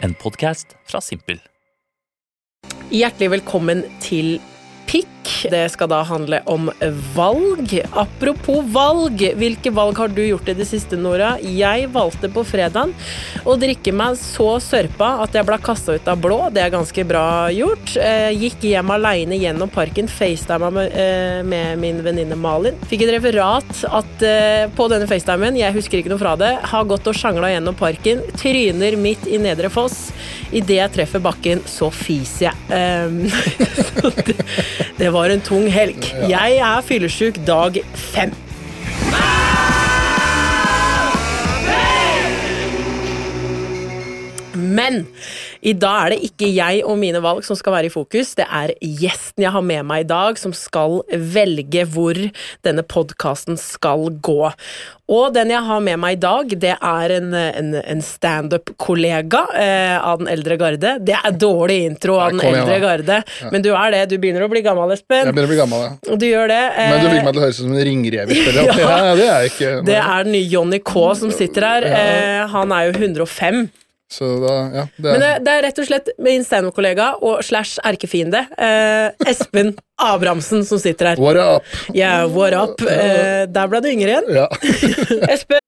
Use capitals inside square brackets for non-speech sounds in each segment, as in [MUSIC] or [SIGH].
En podkast fra Simpel. Hjertelig velkommen til Pikk. Det skal da handle om valg. Apropos valg, hvilke valg har du gjort i det siste, Nora? Jeg valgte på fredagen å drikke meg så sørpa at jeg ble kasta ut av blå. Det er ganske bra gjort. Eh, Gikk hjem aleine gjennom parken, facetima med, eh, min venninne Malin. Fikk et referat at eh, på denne facetimen, jeg husker ikke noe fra det, har gått og sjangla gjennom parken, tryner midt i Nedre Foss. Idet jeg treffer bakken, så fiser jeg. [LAUGHS] Det, det var en tung helg. Jeg er fyllesyk dag fem. Men i dag er det ikke jeg og mine valg som skal være i fokus, det er gjesten jeg har med meg i dag, som skal velge hvor denne podkasten skal gå. Og den jeg har med meg i dag, det er en, en, en standup-kollega eh, av den eldre garde. Det er dårlig intro av den igjen, eldre garde, men du er det. Du begynner å bli gammel, Espen. Jeg begynner å bli gammel, ja. Du gjør det. Men du eh, fikk meg til å høres ut som en ringreverspiller. Ja. [LAUGHS] Ja. det er ikke. det er den nye Johnny K som sitter her. Eh, han er jo 105. Så da, ja, det Men er, det, det er rett og slett min standup-kollega og slash erkefiende, eh, Espen Abrahamsen, som sitter her. What up? Yeah, what up? Eh, der ble du yngre igjen. Ja. [LAUGHS] Espen,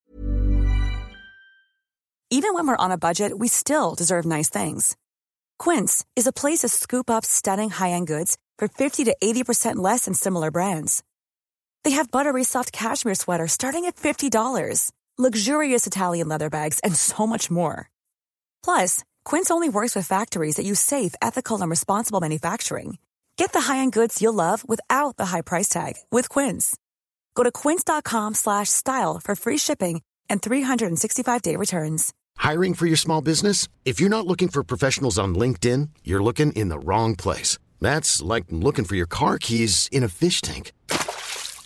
Even when we're on a budget, we still deserve nice things. Quince is a place to scoop up stunning high-end goods for 50 to 80% less than similar brands. They have buttery soft cashmere sweaters starting at $50, luxurious Italian leather bags, and so much more. Plus, Quince only works with factories that use safe, ethical, and responsible manufacturing. Get the high-end goods you'll love without the high price tag with Quince. Go to quince.com slash style for free shipping and 365-day returns. Hiring for your small business? If you're not looking for professionals on LinkedIn, you're looking in the wrong place. That's like looking for your car keys in a fish tank.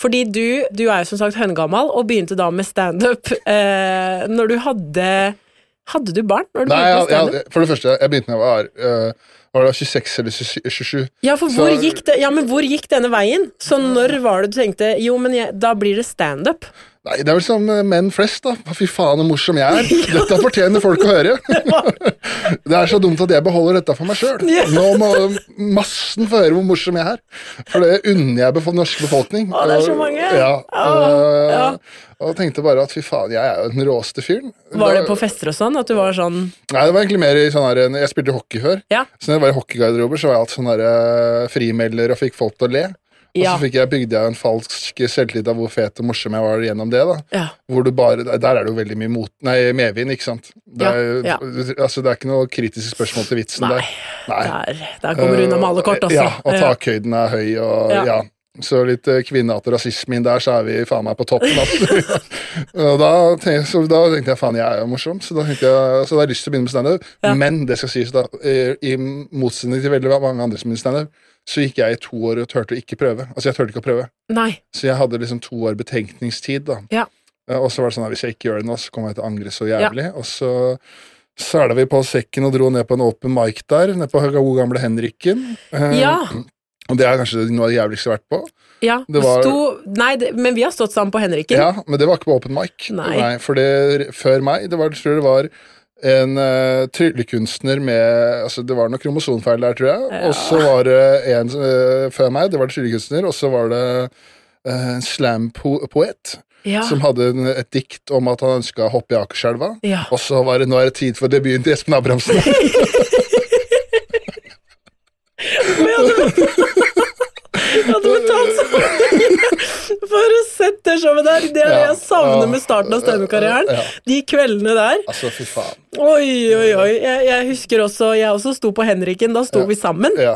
Fordi du, du er jo som sagt høngammal, og begynte da med standup [LAUGHS] eh, når du hadde Hadde du barn? Du Nei, jeg, jeg, for det første, jeg begynte da jeg var, uh, var det 26 eller 27. Ja, for Så- gikk, det, ja, men hvor gikk denne veien? Så når var det du tenkte Jo, men jeg, da blir det standup? Nei, det er vel som øh, menn flest, da. Fy faen, så morsom jeg er. [LAUGHS] Dette fortjener folk å høre. [LAUGHS] [LAUGHS] det er så dumt at jeg beholder dette for meg sjøl. Nå må massen få høre hvor morsom jeg er. For det unner jeg den norske befolkning. Å, det er så mange. Ja, Og, ja. Og tenkte bare at fy faen, jeg er jo den råeste fyren. Var det på fester og sånn? At du var sånn Nei, det var egentlig mer i sånn her Jeg spilte hockey før. Ja. Så når jeg var i hockeygarderober, så var jeg alltid sånn eh, frimelder og fikk folk til å le. Og så fikk jeg, bygde jeg en falsk selvtillit av hvor fet og morsom jeg var gjennom det. da Ja. Hvor du bare, Der er det jo veldig mye mot, nei, medvind, ikke sant? Det er, Ja, Altså, det er ikke noe kritiske spørsmål til vitsen Nei. der. Nei. Der, der kommer du unna med alle kort, altså. Ja, og takhøyden er høy, og Ja. Ja. Så litt eh, kvinnehat og rasisme inn der, så er vi faen meg på toppen. Altså. [LAUGHS] og da, tenkte, så da tenkte jeg faen, jeg er jo morsom, så da tenkte jeg, så da har jeg lyst til å begynne med standup. Ja. Men det skal sies da, i, i motsetning til veldig mange andre som begynner standup, så gikk jeg i to år og turte å ikke prøve. Altså, jeg turte ikke å prøve. Nei. Så jeg hadde liksom to år betenkningstid, da. Ja. Eh, Og så var det sånn at hvis jeg ikke gjør det nå, så kommer jeg til å angre så jævlig. Og så sæla vi på sekken og dro ned på en open mic der, nede på gode gamle Henrikken. Eh, Ja. [CLEARS THROAT] Og det er kanskje noe av det jævligste jeg har vært på. ja. Det var- Sto, nei, det, men vi har stått sammen på Henriken. Ja, Men det var ikke på open mic. Nei. for det, før meg, det var, jeg tror det var en uh, tryllekunstner med altså Det var noe kromosonfeil der, tror jeg. Og så var det en uh, før meg, det var en tryllekunstner, og så var det uh, en slampoet Ja. som hadde en, et dikt om at han ønska å hoppe i Akerselva. Ja. Og så var det 'Nå er det tid for debuten til Espen Abrahamsen'. [LAUGHS] Jeg hadde betalt så mye for å sett det showet der. Det er det Ja. jeg savner Ja. Med starten av standup-karrieren. De kveldene der. altså, fy faen. Oi, oi, oi. Jeg, jeg husker også Jeg også sto på Henriken. Da sto vi sammen. Ja.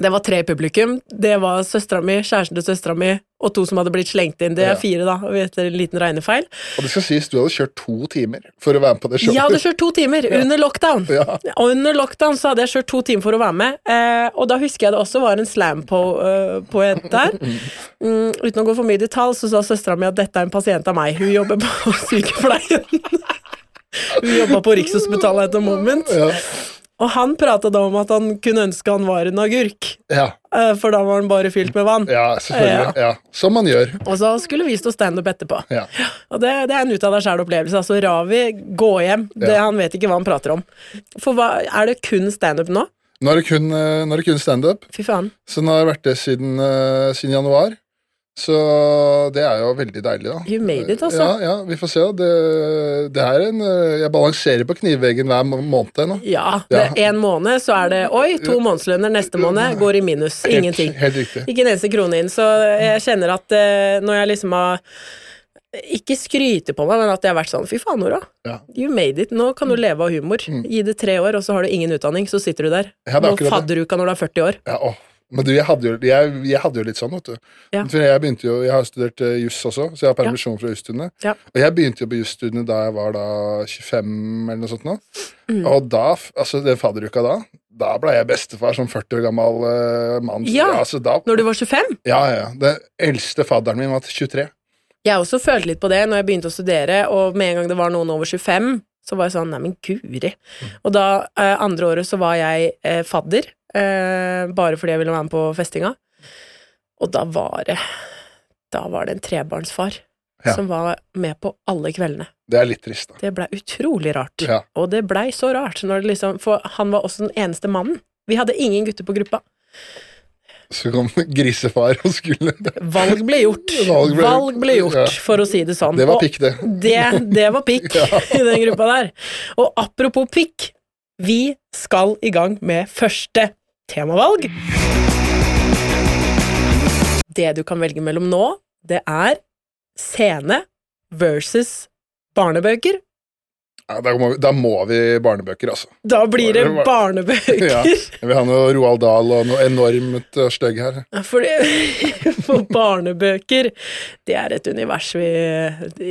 Det var tre i publikum. Det var søstera mi, kjæresten til søstera mi og to som hadde blitt slengt inn. Det er fire, da, etter en liten regnefeil. Og det skal sies, du hadde kjørt to timer for å være med på det showet. Jeg hadde kjørt to timer under lockdown. Ja. Og under lockdown så hadde jeg kjørt to timer for å være med, eh, og da husker jeg det også var en slam-poet der. Mm, uten å gå for mye i detalj, så sa søstera mi at dette er en pasient av meg. Hun jobber på [LAUGHS] sykepleien. [LAUGHS] Hun jobba på Rikshospitalet etter moment. Ja. Og han prata da om at han kunne ønske han var en agurk, Ja, eh, for da var han bare fylt med vann. ja, selvfølgelig. Ja. Som man gjør. Og så skulle vi stå standup etterpå. Ja. Og det, det er en ut av deg sjæl-opplevelse. Altså, Ravi, gå hjem. Det, Ja. han vet ikke hva han prater om. For hva, er det kun standup nå? Nå er det kun, eh, nå er det kun standup, Fy faen. så nå har jeg vært det siden, eh, siden januar. Så det er jo veldig deilig, da. You made it, altså. Ja, ja, vi får se. Det, det er en eh, Jeg balanserer på knivveggen hver måned ennå. Ja, er en måned, så er det oi, to månedslønner neste måned, går i minus. Ingenting. Helt, helt riktig. Ikke en eneste krone inn. Så jeg kjenner at eh, når jeg liksom har ikke skryter på meg, men at jeg har vært sånn Fy faen, Nora. Ja. You made it. Nå kan du leve av humor. Gi det tre år, og så har du ingen utdanning, så sitter du der. Ja, Nå fadderuka når du er 40 år. Ja, åh. Men du, jeg hadde, jo, jeg, jeg hadde jo litt sånn, vet du. Ja. For jeg begynte jo, jeg har studert uh, juss også, så jeg har permisjon fra jusstudiene. Ja. Og jeg begynte jo på jusstudiene da jeg var da 25 eller noe sånt nå. Mm. Og da, altså den fadderuka da, da ble jeg bestefar som 40 år gammel uh, mann. Ja. altså da, Når du var 25? ja, ja. Den eldste fadderen min var 23. Jeg også følte litt på det når jeg begynte å studere, og med en gang det var noen over 25, så var jeg sånn, nei, men guri. Og da, uh, andre året, så var jeg uh, fadder, eh, bare fordi jeg ville være med på festinga. Og da var det Da var det en trebarnsfar Ja. som var med på alle kveldene. Det er litt trist, da. Det blei utrolig rart. Ja. Og det blei så rart, når det liksom, for han var også den eneste mannen. Vi hadde ingen gutter på gruppa. Så kom [LAUGHS] grisefar og skulle Valg ble gjort. [LAUGHS] Valg ble Valg ble gjort. Ja. for å si det sånn. Det var pikk, det. det, det var pikk [LAUGHS] i den gruppa der. Og apropos pikk, vi skal i gang med første temavalg. Det du kan velge mellom nå, det er scene versus barnebøker. Ja, da, må vi, da må vi barnebøker, altså. Da blir det barnebøker. Ja. Jeg vil ha noe Roald Dahl og noe enormt uh, stygg her. For, [LAUGHS] for barnebøker, det er et univers vi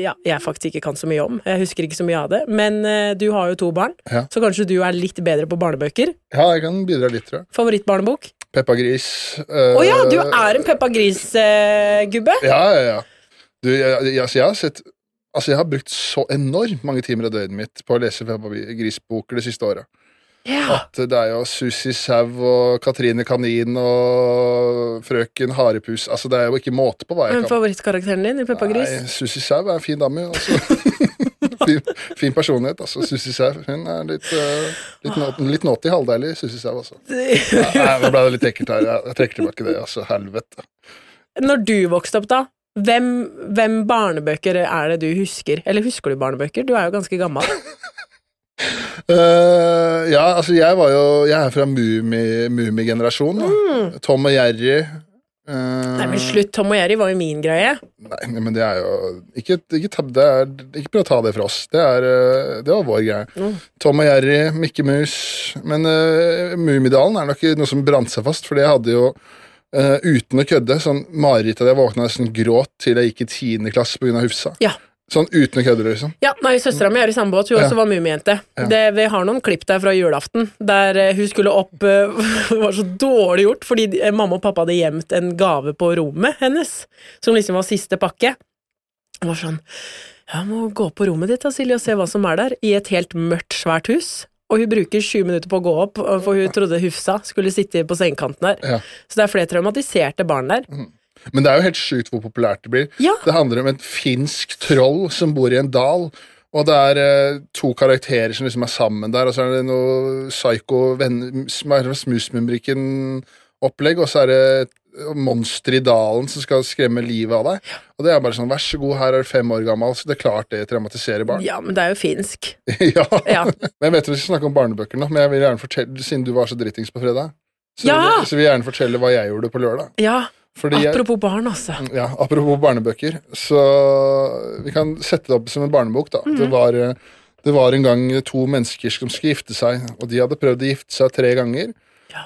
ja, jeg faktisk ikke kan så mye om. Jeg husker ikke så mye av det. Men eh, du har jo to barn, Ja. så kanskje du er litt bedre på barnebøker. Ja, jeg kan bidra litt, tror jeg. Favorittbarnebok? Peppa Gris. Å ja, du er en Peppa Gris-gubbe! Ja, ja, ja. Du, jeg, jeg, jeg har sett Altså, jeg har brukt så enormt mange timer av døgnet mitt på å lese Gris-boker det siste året. Ja. At det er jo Susi Sau og Katrine Kanin og Frøken Harepus Altså, det er jo ikke måte på hva jeg er kan. favorittkarakteren din i Peppa Gris? Nei, Susi Sau er en fin dame, altså. [LAUGHS] fin, fin personlighet, altså. Susi Sau. Hun er litt, uh, litt, nå- litt naughty, halvdeilig Susi Sau, altså. [LAUGHS] Nei, nå ble det litt ekkelt her. Jeg trekker tilbake det, altså. Helvete. Når du vokste opp, da, hvem, hvem barnebøker er det du husker? Eller husker du barnebøker? Du er jo ganske gammel. uh, [LAUGHS] ja, altså jeg var jo Jeg er fra Mummigenerasjonen. Mm. Tom og Jerry. Mm. Nei, men slutt, Tom og Jerry var jo min greie. Nei, men det er jo Ikke, ikke, ta, er, ikke prøv å ta det fra oss. Det, er, eh, det var vår greie. Mm. Tom og Jerry, Mikke Mus. Men uh, Mummidalen er nok noe som brant seg fast, for det hadde jo eh, uten å kødde sånn mareritt at jeg våkna nesten gråt til jeg gikk i tiende klasse pga. Hufsa. Ja. Sånn uten å kødde, liksom. Ja, nei, Søstera mi er i samme båt. Hun Ja. også var mumiejente. Ja. Det- Vi har noen klipp der fra julaften der eh, hun skulle opp [LAUGHS] uh, var så dårlig gjort, fordi mamma og pappa hadde gjemt en gave på rommet hennes, som liksom var siste pakke. Hun var sånn Jeg må gå på rommet ditt da, Silje, og se hva som er der, i et helt mørkt, svært hus. Og hun bruker sju minutter på å gå opp, for hun trodde Hufsa skulle sitte på sengekanten der. Ja. Så det er flere traumatiserte barn der. Men det er jo helt sjukt hvor populært det blir. Ja. Det handler om et finsk troll som bor i en dal. Og det er eh, to karakterer som liksom er sammen der, og så er det noe psycho Smusmumbrikken-opplegg, og så er det et monster i dalen som skal skremme livet av deg. Og det er bare sånn, vær så god, her er du fem år gammel, så det er klart det traumatiserer barn. Ja, men det er jo finsk. [LAUGHS] ja. Ja. Men jeg vet vi skal snakke om barnebøker nå, men jeg vil gjerne fortelle, siden du var så drittings på fredag, så, Ja! vil, så vil jeg gjerne fortelle hva jeg gjorde på lørdag. Ja, Fordi jeg, apropos barn, altså. ja, apropos barnebøker, så vi kan sette det opp som en barnebok. da. Mhm. Det, var, eh, det var en gang to mennesker som skulle gifte seg, og de hadde prøvd å gifte seg tre ganger.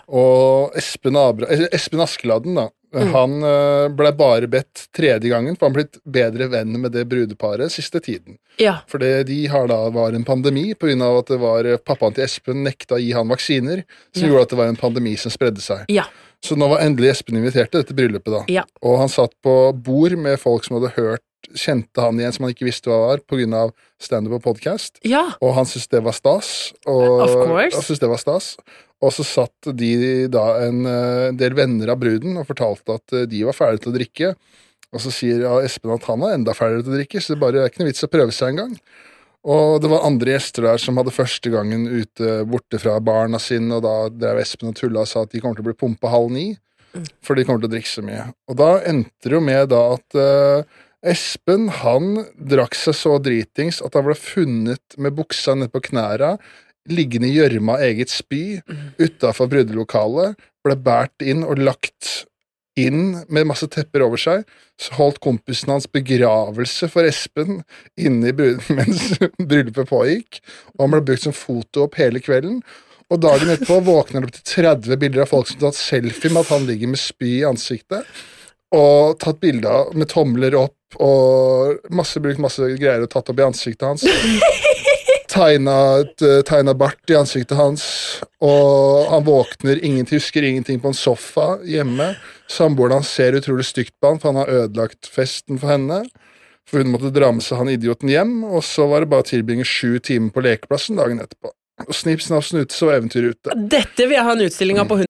Og Espen, Abra, Espen Askeladden, da, Mm. han uh, ble bare bedt tredje gangen, for han blitt bedre venn med det brudeparet siste tiden. Ja. Fordi de har da var en pandemi av at det var eh, pappaen til Espen nekta å gi han vaksiner, som Ja. gjorde at det var en pandemi som spredde seg. Ja. Så nå var endelig Espen invitert til dette bryllupet, da. Ja. Og han satt på bord med folk som hadde hørt Kjente han igjen som han ikke visste hva var, av standup og podcast. ja. Og han syntes det var stas. Og, Of course. Han syntes det var stas. Og så satt de da en eh, del venner av bruden og fortalte at eh, de var ferdige til å drikke. Og så sier ja, Espen at han er enda ferdigere til å drikke, så det bare er ikke noe vits å prøve seg engang. Og det var andre gjester der som hadde første gangen ute borte fra barna sine, og da drev Espen og tulla og sa at de kommer til å bli pumpa halv ni, for de kommer til å drikke så mye. Og da endte det jo med da at uh, Espen han drakk seg så dritings at han ble funnet med buksa nede på knæra, liggende i gjørma av eget spy utafor brudelokalet, ble båret inn og lagt inn med masse tepper over seg. Så holdt kompisen hans begravelse for Espen inne i brud [LAUGHS] mens bryllupet pågikk, og han ble brukt som foto opp hele kvelden. Og dagen etterpå våkner det opp til 30 bilder av folk som har tatt selfie med at han ligger med spy i ansiktet, og tatt bilder med tomler opp og masse brukt masse greier og tatt opp i ansiktet hans. [LAUGHS] Eh, tegna bart i ansiktet hans, og han våkner, ingen husker ingenting på en sofa hjemme. Samboeren hans ser utrolig stygt på han, for han har ødelagt festen for henne. For hun måtte dra med seg han idioten hjem, og så var det bare å tilbringe sju timer på lekeplassen dagen etterpå. Og snipp, snapp, snute, så var eventyret ute. Dette vil jeg ha en utstilling av på Hun.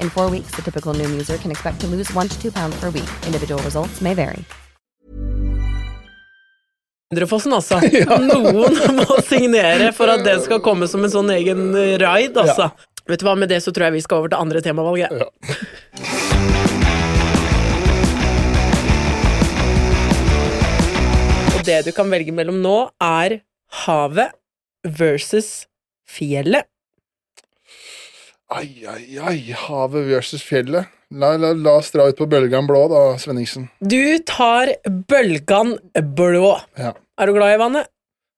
In four weeks, the typical new user can expect to lose one to two pounds per week. Individual results may vary. Indrefossen, altså. [LAUGHS] Noen må signere for at det skal komme som en sånn egen raid, altså. Vet du hva, Med det så tror jeg vi skal over til andre temavalget. Ja. Og det du kan velge mellom nå, er havet versus fjellet. Ai, ai, ai, havet versus fjellet. La, la, la oss dra ut på bølgan blå, da, Svenningsen. Du tar bølgan blå. Ja. Er du glad i vannet?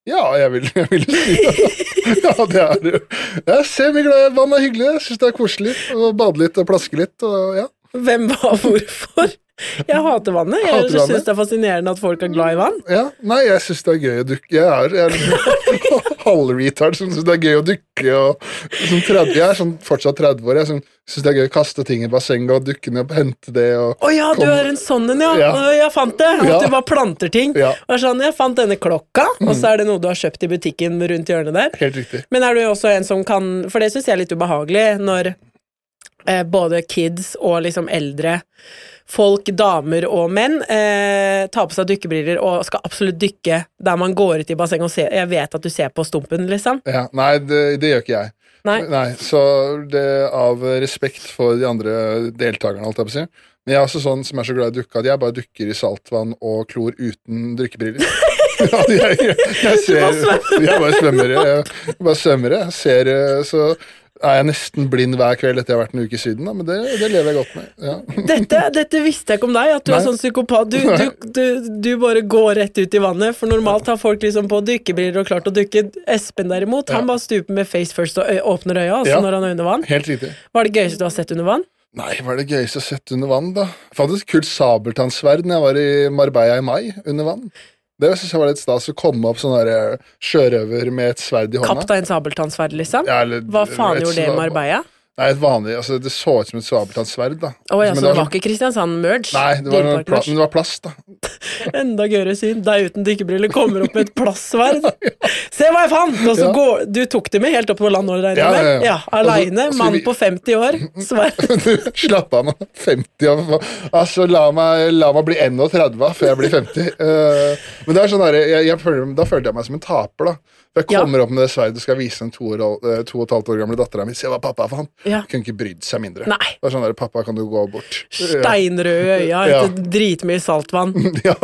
Ja, jeg vil, jeg vil si det. [LAUGHS] Ja, det er det. Jeg er glad i vann, er hyggelig. Jeg syns det er koselig å bade litt og plaske litt. Og, ja. Hvem, hva, hvorfor? Jeg hater vannet. Jeg Hater vannet? det er fascinerende at folk er glad i vann. ja. Nei, jeg syns det er gøy å dukke. Jeg er, jeg er [LAUGHS] halvretard som syns det er gøy å dukke. Og, som 30, jeg er sånn, fortsatt 30 år. Jeg syns det er gøy å kaste ting i bassenget og dukke ned og hente det. Å oh, ja, du er en sånn en, ja. Ja. Jeg fant det. At Ja. du bare planter ting. Ja. Mm. Og sånn, jeg fant denne klokka, og så er det noe du har kjøpt i butikken rundt hjørnet der. helt riktig. Men er du også en som kan For det syns jeg er litt ubehagelig når eh, både kids og liksom eldre folk, damer og menn, eh, tar på seg dykkebriller og skal absolutt dykke der man går ut i bassenget og ser Jeg vet at du ser på stumpen, liksom. Ja, nei, det, det gjør ikke jeg. Nei. Så det av respekt for de andre deltakerne, alt jeg på å si. Men jeg er også sånn som er så glad i å dukke at jeg bare dukker i saltvann og klor uten drikkebriller. [LAUGHS] ja, jeg, jeg, jeg ser Jeg bare svømmer. Jeg bare svømmer. Jeg ser Så er jeg nesten blind hver kveld etter jeg har vært en uke siden, da, men det, det lever jeg godt med. Ja. [LAUGHS] Dette, dette visste jeg ikke om deg, at du er sånn psykopat. Du, [LAUGHS] du, du, du bare går rett ut i vannet, for normalt har folk liksom på dykkebriller og klart å dykke. Espen derimot, han Ja. bare stuper med face first og åpner øya, altså Ja. når han er under vann. Helt riktig. Hva er det gøyeste du har sett under vann? Nei, hva er det gøyeste jeg har sett under vann, da? Jeg fant et kult sabeltannsverd når jeg var i Marbella i mai, under vann. Det syns jeg var litt stas å komme opp sånn der eh, sjørøver med et sverd i hånda. Kaptein Sabeltannsverd, liksom? Ja, eller- Hva faen gjorde det med? Marbella? Nei, et vanlig, altså Det så ut som et sabeltannsverd. da. Oh, ja, Men så det var ikke Kristiansand-merge? Nei, det var, noe pla men det var plast, da. [LAUGHS] Enda gøyere syn. Deg uten dykkebriller kommer opp med et plastsverd. [LAUGHS] Se hva jeg fant! Og så Ja. går Du tok det med helt opp på land, regner Ja, ja, ja. Ja, Aleine. Altså, altså, Mann vi- på 50 år. Sverd. [LAUGHS] Slapp av nå. 50 år. Altså, la meg, la meg bli 31 før jeg blir 50. Uh, men det er sånn der, jeg, jeg føler, da følte jeg meg som en taper, da. Jeg Ja. kommer opp med det sverdet og skal vise den to, år, eh, to og et halvt år gamle dattera mi. Se hva pappa fant. Ja. Kunne ikke brydd seg mindre. Nei. Det var sånn der, Pappa, kan du gå bort? Steinrøde øya [LAUGHS] Ja. dritmye saltvann. [LAUGHS] Ja.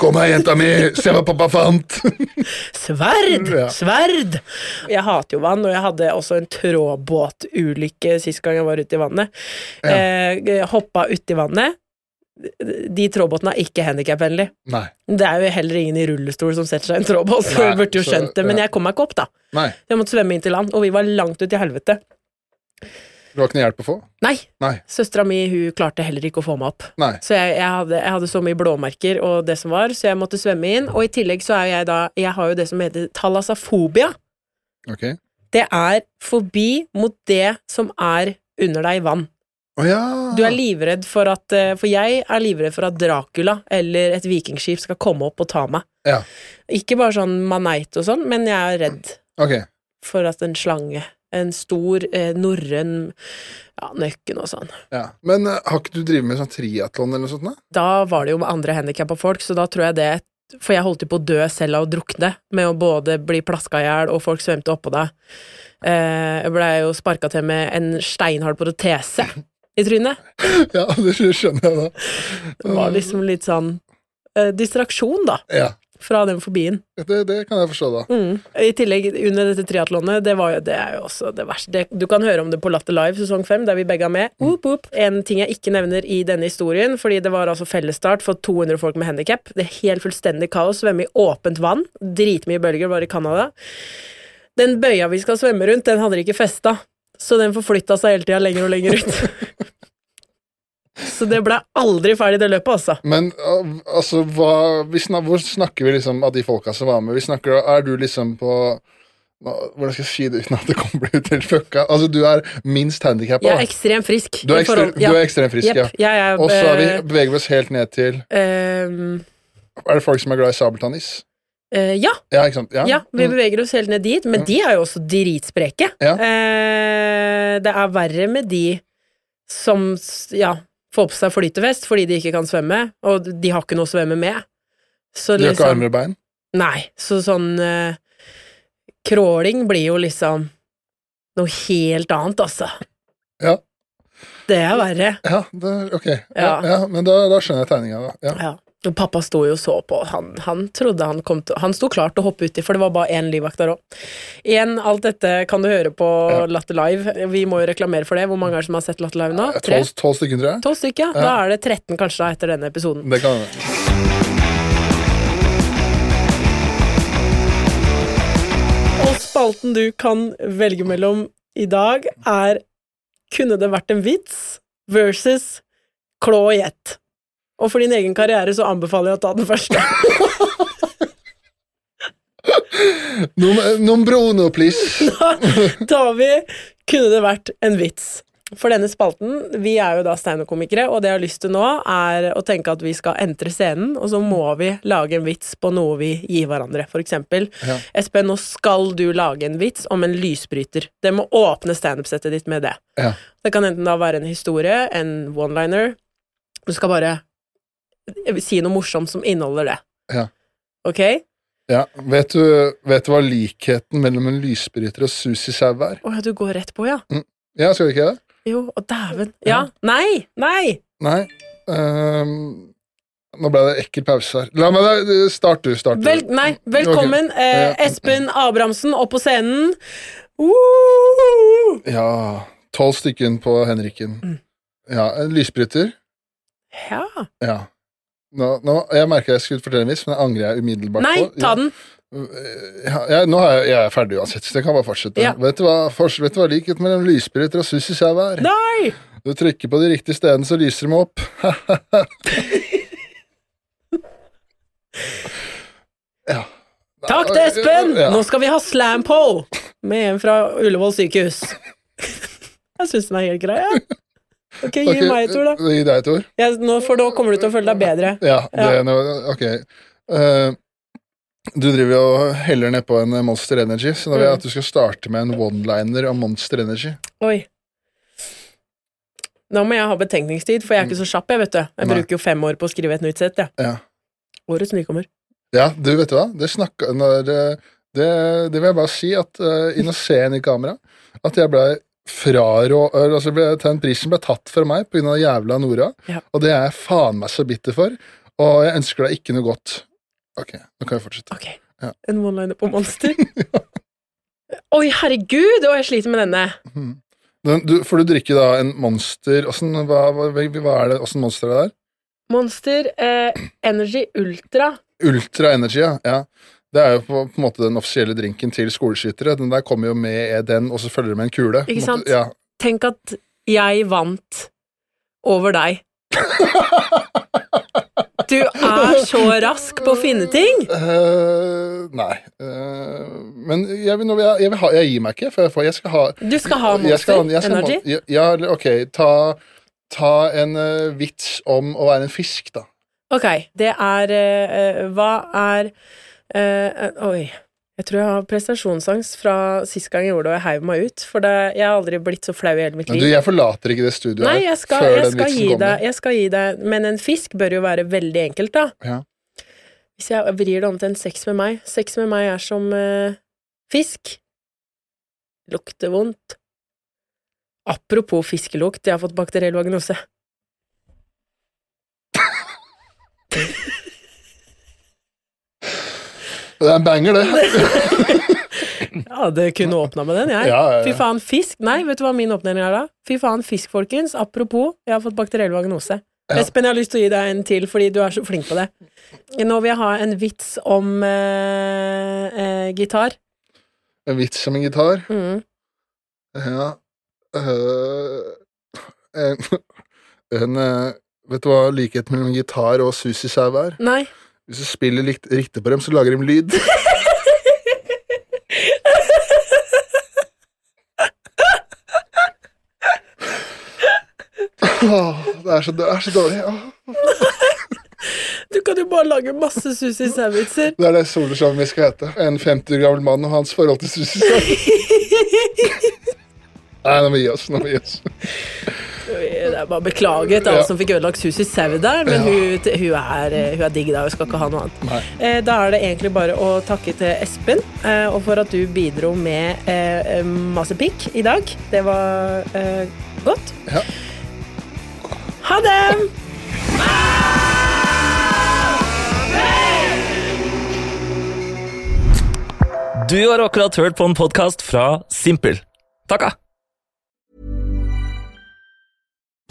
Kom her, jenta mi! Se hva pappa fant! [LAUGHS] Sverd! Ja. Sverd! Jeg hater jo vann, og jeg hadde også en trådbåtulykke sist gang jeg var ute i vannet. Eh, hoppa uti vannet. De trådbåtene er ikke handikapvennlig. Det er jo heller ingen i rullestol som setter seg i en trådbåt, så Nei, burde jo skjønt det, men ja. jeg kom meg ikke opp, da. Nei. Jeg måtte svømme inn til land, og vi var langt ut i helvete. Det har ikke noe hjelp å få? Nei, Nei. søstera mi hun klarte heller ikke å få meg opp. Nei. Så jeg, jeg, hadde, jeg hadde så mye blåmerker og det som var, så jeg måtte svømme inn. Og i tillegg så er jeg da Jeg har jo det som heter thalassafobia. Okay. Det er fobi mot det som er under deg i vann. Oh, ja! Du er livredd for at eh, For jeg er livredd for at Dracula eller et vikingskip skal komme opp og ta meg. Ja. Ikke bare sånn maneit og sånn, men jeg er redd okay. for at en slange, en stor eh, norrøn ja, nøkken og sånn. Ja. Men uh, har ikke du drevet med sånn triatlon eller noe sånt? da? Da var det jo med andre handikappa folk, så da tror jeg det For jeg holdt jo på å dø selv av å drukne, med å både bli plaska i hjel, og folk svømte oppå deg. Eh, jeg blei jo sparka til med en steinhard protese [LAUGHS] i trynet. Ja, det skjønner jeg da. Det var liksom litt sånn eh, distraksjon, da, Ja, fra den fobien. det, det kan jeg forstå, da. Mm. I tillegg, under dette triatlonet, det, var jo, det er jo også det verste. Det, du kan høre om det på Latter Live sesong fem, der vi begge er med. Oop, oop. En ting jeg ikke nevner i denne historien, fordi det var altså fellesstart for 200 folk med handikap. Det er helt fullstendig kaos. Svømme i åpent vann. Dritmye bølger, var i Canada. Den bøya vi skal svømme rundt, den hadde de ikke festa, så den forflytta seg hele tida lenger og lenger ut. [LAUGHS] så det ble aldri ferdig, det løpet, altså. Men uh, altså, hva, vi snak, hvor snakker vi liksom av de folka som var med? Vi snakker, Er du liksom på Hvordan skal jeg si det uten at det kommer bli helt fucka? Altså, du er minst handikappa. Jeg er ekstremt frisk. Du er, i forhold- ekstre, du er ekstremt frisk, yep. er, ja. Og så er vi, eh, beveger vi oss helt ned til um, Er det folk som er glad i sabeltannis? Uh, ja, Ja? Ja, Ja, vi Mm. beveger oss helt ned dit, men de er jo også dritspreke. Ja. Eh, det er verre med de som ja, får på seg flytevest fordi de ikke kan svømme, og de har ikke noe å svømme med. Så de har ikke liksom armer og bein? Nei, så sånn uh, Crawling blir jo liksom noe helt annet, altså. Ja. Det er verre. Ja, det, ok. Ja. Ja. Ja, men da, da skjønner jeg tegninga, da. Ja. Og pappa sto jo og så på, han, han trodde han kom til Han sto klar til å hoppe uti, for det var bare én livvakt der òg. Igjen, alt dette kan du høre på Ja. Latter Live. Vi må jo reklamere for det. Hvor mange er det som har sett Latter Live nå? Tolv stykker, tror jeg. Tolv stykker, ja. Da er det 13 kanskje da etter denne episoden. Det kan være. Og spalten du kan velge mellom i dag, er Kunne det vært en vits versus klå og gjett. Og for din egen karriere så anbefaler jeg å ta den første. Nom, nom bruno, please. [LAUGHS] Da tar vi Kunne det vært en vits? For denne spalten, vi er jo da standup-komikere, og det jeg har lyst til nå, er å tenke at vi skal entre scenen, og så må vi lage en vits på noe vi gir hverandre. For eksempel, Ja. Espen, nå skal du lage en vits om en lysbryter. Det må åpne standup-settet ditt med det. Ja. Det kan enten da være en historie, en one-liner Du skal bare si noe morsomt som inneholder det. Ja. Ok? Ja. Vet, du, vet du hva likheten mellom en lysbryter og Susi Sau er? Å ja, du går rett på, ja. Ja, skal vi ikke det? Jo, å dæven. Ja. Nei! Nei! Nei. Um nå ble det ekkel pause her. La meg Start du. Start du. Vel, nei, velkommen, okay. eh, Ja. Espen Abrahamsen, opp på scenen. Uh! Ja. Tolv stykken på Henriken. Mm. Ja, en lysbryter. Ja. Ja. Nå, nå, jeg merker jeg skulle fortelle en vits, men det angrer jeg umiddelbart Nei, på. ta den. Ja, jeg, nå er jeg, jeg er ferdig uansett, så jeg kan bare fortsette. Ja. Vet du hva, fors- vet du hva likheten mellom lysbryter og sussis Sau er? Nei! Du trykker på de riktige stedene, så lyser de opp. [LAUGHS] ja. Takk til Espen! Ja. Nå skal vi ha slam pole med en fra Ullevål sykehus. [LAUGHS] Jeg syns den er helt grei, jeg. Ok, gi okay, meg et ord, da. Gi deg et ord. Ja, nå, for da kommer du til å føle deg bedre. Ja, det Ja. ok. Uh, du driver jo og heller nedpå en Monster Energy, så da vil jeg Mm. at du skal starte med en one-liner av Monster Energy. Oi. Da må jeg ha betenkningstid, for jeg er ikke så kjapp, jeg, vet du. Jeg Nei. bruker jo fem år på å skrive et nytt sett, jeg. Ja. Årets nykommer. Ja, du vet du hva? Det snakka eh, det, det vil jeg bare si, at uh, inn og se henne i kamera, at jeg blei frarå... Altså, ble, den prisen ble tatt fra meg av jævla Nora, Ja. og det er jeg faen meg så bitter for, og jeg ønsker deg ikke noe godt. Ok, nå kan vi fortsette. Ok. Ja. En one-liner på Monster. [LAUGHS] Oi, herregud! Og jeg sliter med denne. Mhm. Den, du, for du drikker da en Monster Åssen hva, hva, hva er det, åssen monster er det der? Monster eh, Energy Ultra. Ultra Energy, ja. ja. Det er jo på, på en måte den offisielle drinken til skoleskyttere. Den der kommer jo med den, og så følger det med en kule. Ikke sant? Ja. Tenk at jeg vant over deg. [LAUGHS] Du er så rask på å finne ting! Uh, nei. Uh, men jeg, vil, jeg, jeg, vil ha, jeg gir meg ikke, for jeg, får, jeg skal ha Du skal ha Monster Energy. Ja, ok. Ta, ta en uh, vits om å være en fisk, da. Ok, det er Hva er eh, Oi. Jeg tror jeg har prestasjonsangst fra sist gang jeg gjorde det, og jeg heiv meg ut. For det, jeg har aldri blitt så flau i hele mitt liv. du, jeg forlater ikke det studioet Nei, jeg skal, før jeg, den skal vitsen kommer. jeg skal gi deg Men en fisk bør jo være veldig enkelt, da. Ja. Hvis jeg vrir det om til en sex med meg Sex med meg er som uh, fisk. Lukter vondt. Apropos fiskelukt, jeg har fått bakteriell vagnose. [LAUGHS] Det er en banger, det. [LAUGHS] Ja, det kunne åpna med den, jeg. Ja, ja, ja. Fy faen, fisk. Nei, vet du hva min oppnevning er da? Fy faen, fisk, folkens. Apropos, jeg har fått bakteriell vagnose. Espen, jeg har lyst til å gi deg en til, fordi du er så flink på det. Nå vil jeg ha en vits om eh, eh, gitar. En vits om en gitar. Mm. Ja uh, En, en øh, Vet du hva likheten mellom gitar og sushisau er? Nei. Hvis du spiller likt, riktig på dem, så lager de lyd. Åh, det, er så, det er så dårlig. Åh. Du kan jo bare lage masse Susi Sau-vitser. Det er det soloshowet vi skal hete. En 50 år gammel mann og hans forhold til sushisau. [LAUGHS] Nei, nå må vi gi oss. Nå må vi gi oss. Det er bare beklaget til alle Ja. som fikk ødelagt Susi i der, men Ja. hun, hun, er, eh, hun er digg da, hun skal ikke ha noe annet. Eh, Da er det egentlig bare å takke til Espen, eh, og for at du bidro med eh, masse pikk i dag. Det var eh, godt. Ja. Ha det! Du har akkurat hørt på en podkast fra Simpel. Takka!